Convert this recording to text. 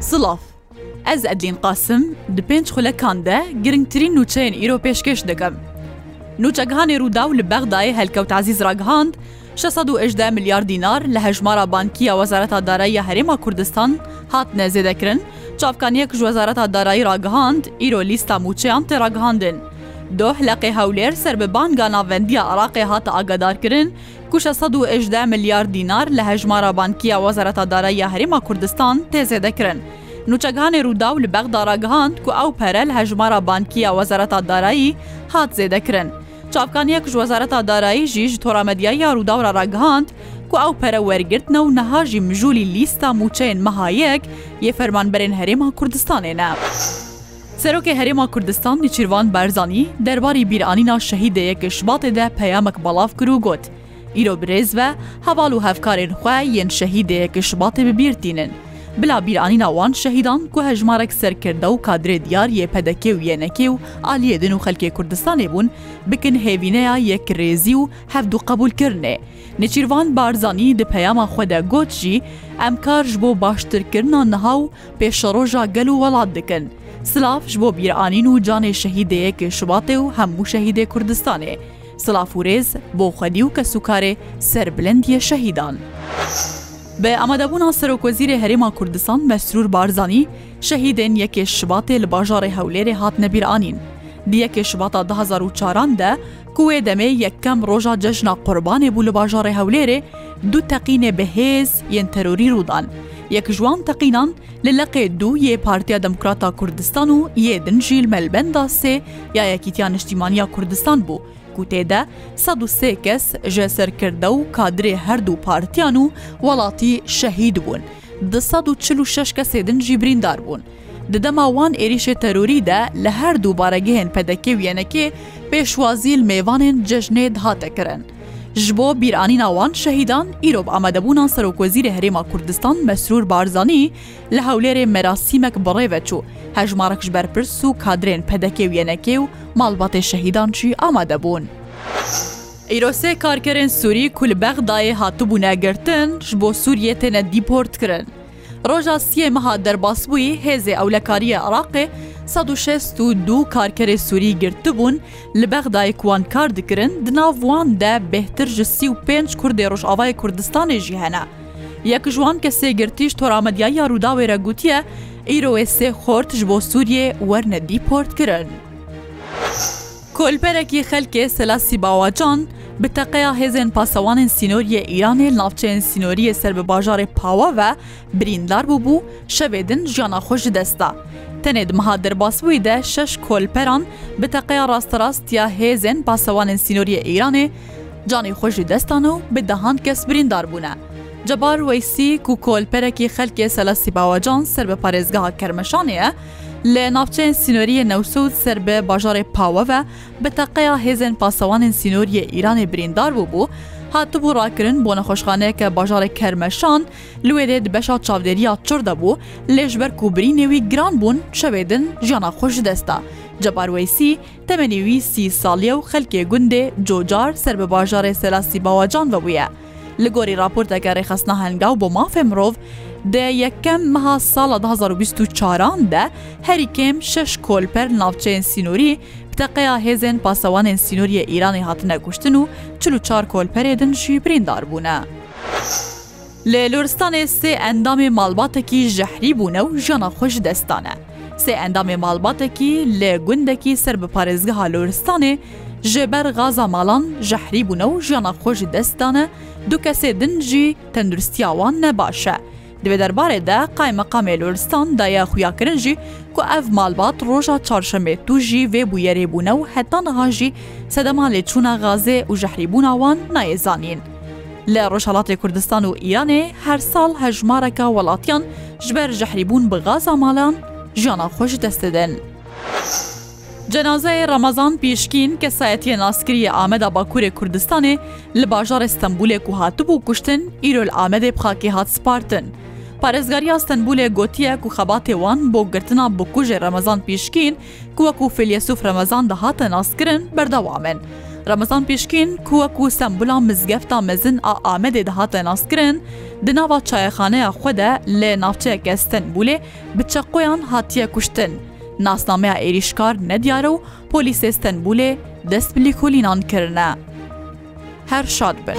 Silav. Ez Edlîn Qasim di pênc xulekan de giringtirîn nûçeyên îro pêşkêş dikim. Nûçegihanê Rûdaw li Bexdayê Helkewt Ezîz ragihand, şeş sed û hejdeh milyar dînar li hejmara bankî ya Wezareta Darayî ya Herêma Kurdistan hatine zêdekirin, çavkaniyek ji Wezareta Darayî ragihand, îro lîsta mûçeyan tê ragihandin. Doh Leqê Hewlêr ser bi banga Navendiya Iraqê hate agadarkirin, ku şeş sed û hejdeh milyar dînar li hejmara bankiya Wezareta Darayî ya Herêma Kurdistan tê zêdekirin. Nûçegihanê Rûdaw li Bexda ragihand ku ew pere li hejmara bankiya Wezareta Darayî hat zêdekirin. Çavkaniyek ji Wezareta Darayî jî ji tora medyayî ya Rûdaw re ragihand ku ew pere wergirtine û niha jî mijûlî lîsta mûçeyên meha yek yê fermanberên Herêma Kurdistanê ne. Serokê Herêma Kurdistan Nêçîrvan Barzanî derbarî bîranîna şehîdê yek Şubatê de peyamek belav kir û got, Îro bi rêz ve heval û hevkarên xwe yên şehîdê yek Şubatê bi bîr tînin. Bila bîranîna wan şehîdan ku hejmarek serkirde û kadrê diyar yê PDK'ê û YNK'ê û aliyê din û xelkê Kurdistanê bûn, bikin hêvîneya yekrêzî û hevdûqebûlkirinê. Nêçîrvan Barzanî di peyama xwe de got jî, Em kar ji bo baştirkirina niha û Pêşeroja gel û welat dikin. Silav ji bo bîranîn û canê şehîdê yekê Şubatê û hemû şehîdê Kurdistanê. Silav û rêz bo xwedî û kesûkarê serbilendiyê şehîdan. Bi amadebûna Serokwezîrê Herêma Kurdistan Mesrûr Barzanî, şehîdên yekê Şubatê li bajarê Hewlêrê hatine bîranîn. Di yekê Şubata du hezar û çaran de, Ku wê demê yekem roja cejna Qurbanê bû li bajarê Hewlêrê, du teqînê bi hêz yên terorî rû dan. Yek ji wan teqînan li Leqê Du yê Partiya Demokrata Kurdistan û yê din jî li Melbenda Sê ya Yekîtiya Niştîmaniya Kurdistan bû ku tê de sed û sê kes ji serkirde û kadirê herdu partiyan û welatî şehîd bûn. Di sed û çil û şeş kesê din jî birîndar bûn. Di dema wan êrîşê terorî de li her du baregehên PDKê û YNKê pêşwazî li mêvanên cejnê dihate kirin. Ji bo bîranîna wan şehîdan îro bi amadebûna Serokwezîrê Herêma Kurdistan Mesrûr Barzanî li Hewlêrê merasîmek bi rê ve çû, hejmarek ji berpirs û kadrên PDKê û YNKê û malbatê şehîdan jî amade bûn. Îro sê karkerên Sûrî ku li Bexdayê hatibûne girtin ji bo Sûriyê têne dîport kirin. Roja siyê meha derbasbûyî hêzê ewlekariyê Iraqê sed û şêst û du karkerê Sûrî girtibûn li Bexdayê ku wan kar dikirin, di nav wan de bêhtir ji sî û pênc Kurdê Rojavayê Kurdistanê jî hene. Yek ji wan kesê girtî ji toramedyayîya Rûdawê re gotiye, Îro wê sê xort ji bo Sûriyê werne dîportkirin. Kolberekî xelkê Selasî Bawacan bi teqeya hêzên pasewanên sînorî yê Îranê li navçeyên sînorî yê ser bi bajarê Pawa ve birîndar bûbû, şevê din jiyana xwe ji dest da. Tenê di meha derbasbûyî de şeş kolberan bi teqeya rasterast ya hêzên pasewanên sînorî yê Îranê canê xwe ji dest dan û bi dehan kes birîndar bûne. Cebar Weysî ku kolberekî xelkê Selasî Bawacan ser bi parêzgeha Kermeşanê ye, Li navçeyên sînorî yê Newsûd ser bi bajarê Pawe ve bi teqeya hêzên pasewanên sînorî yê Îranê birîndar bûbû, hatibû rakirin bo nexweşxaneyeke bajarê Kermeşan, li wê dê di beşa çavdêriya çur de bû, lê ji ber ku birînê wî giran bûn şevê din jiyana xwe ji dest da. Cebar Weysî, temenê wî sî salî ye û xelkê gundê Cocar ser bi bajarê Selasî Bawecan ve bûye. Li gorî raporteke Rêxistina Hengaw bo Mafê Mirov, di yekem meha sala du hezar û bîst û çaran de herî kêm şeş kolper li navçeyên sînorî bi teqeya hêzên pasewanên sînoriyê Îranê hatine kuştin û çil û çar kolperê din jî birîndar bûne. Li Loristanê sê endamê malbatekî jehrî bûne û jiyana xwe ji dest dane. Sê endamê malbatekî li gundekî ser bi parêzgeha Loristanê ji ber gaza malan jehrî bûne û jiyana xwe ji dest dane, du kesê din jî tenduristiya wan ne baş e. Di vê derbarê de Qaymeqamê Loristan daye xuyakirin jî ku ev malbat roja çarşemê tû jî vê bûyerê bûne û heta niha jî sedema lêçûna gazê û jehrîbûna wan nayê zanîn. Li Rojhilatê Kurdistan û Îranê her sal hejmareka welatiyan ji ber jehrîbûn bi gaza malan jiyana xwe ji dest didin. Cenazeyê Ramazan Pîşkîn kesayetiyê naskiriyê Ameda Bakurê Kurdistanê li bajarê Stenbûlê ku hatibû kuştin îro li Amedê bi xakê hat spartin. Parêzgariya Stenbûlê gotiye ku xebatê wan bo girtina bikujê Ramazan Pîşkîn ku wekû Fêlîesûf Remezan dihate naskirin berdewam in. Remezan pîşkîn ku wekû sembula Mizgefta Mezin a Amedê dihate naskirin, di nava çayexaneya xwe de li navçeyeke Stenbûlê bi çeqoyan hatiye kuştin. Nasnameya êrîşkar ne diyar e û polîsê Stenbûlê dest bi lîkolînan kirine. Her şad bin.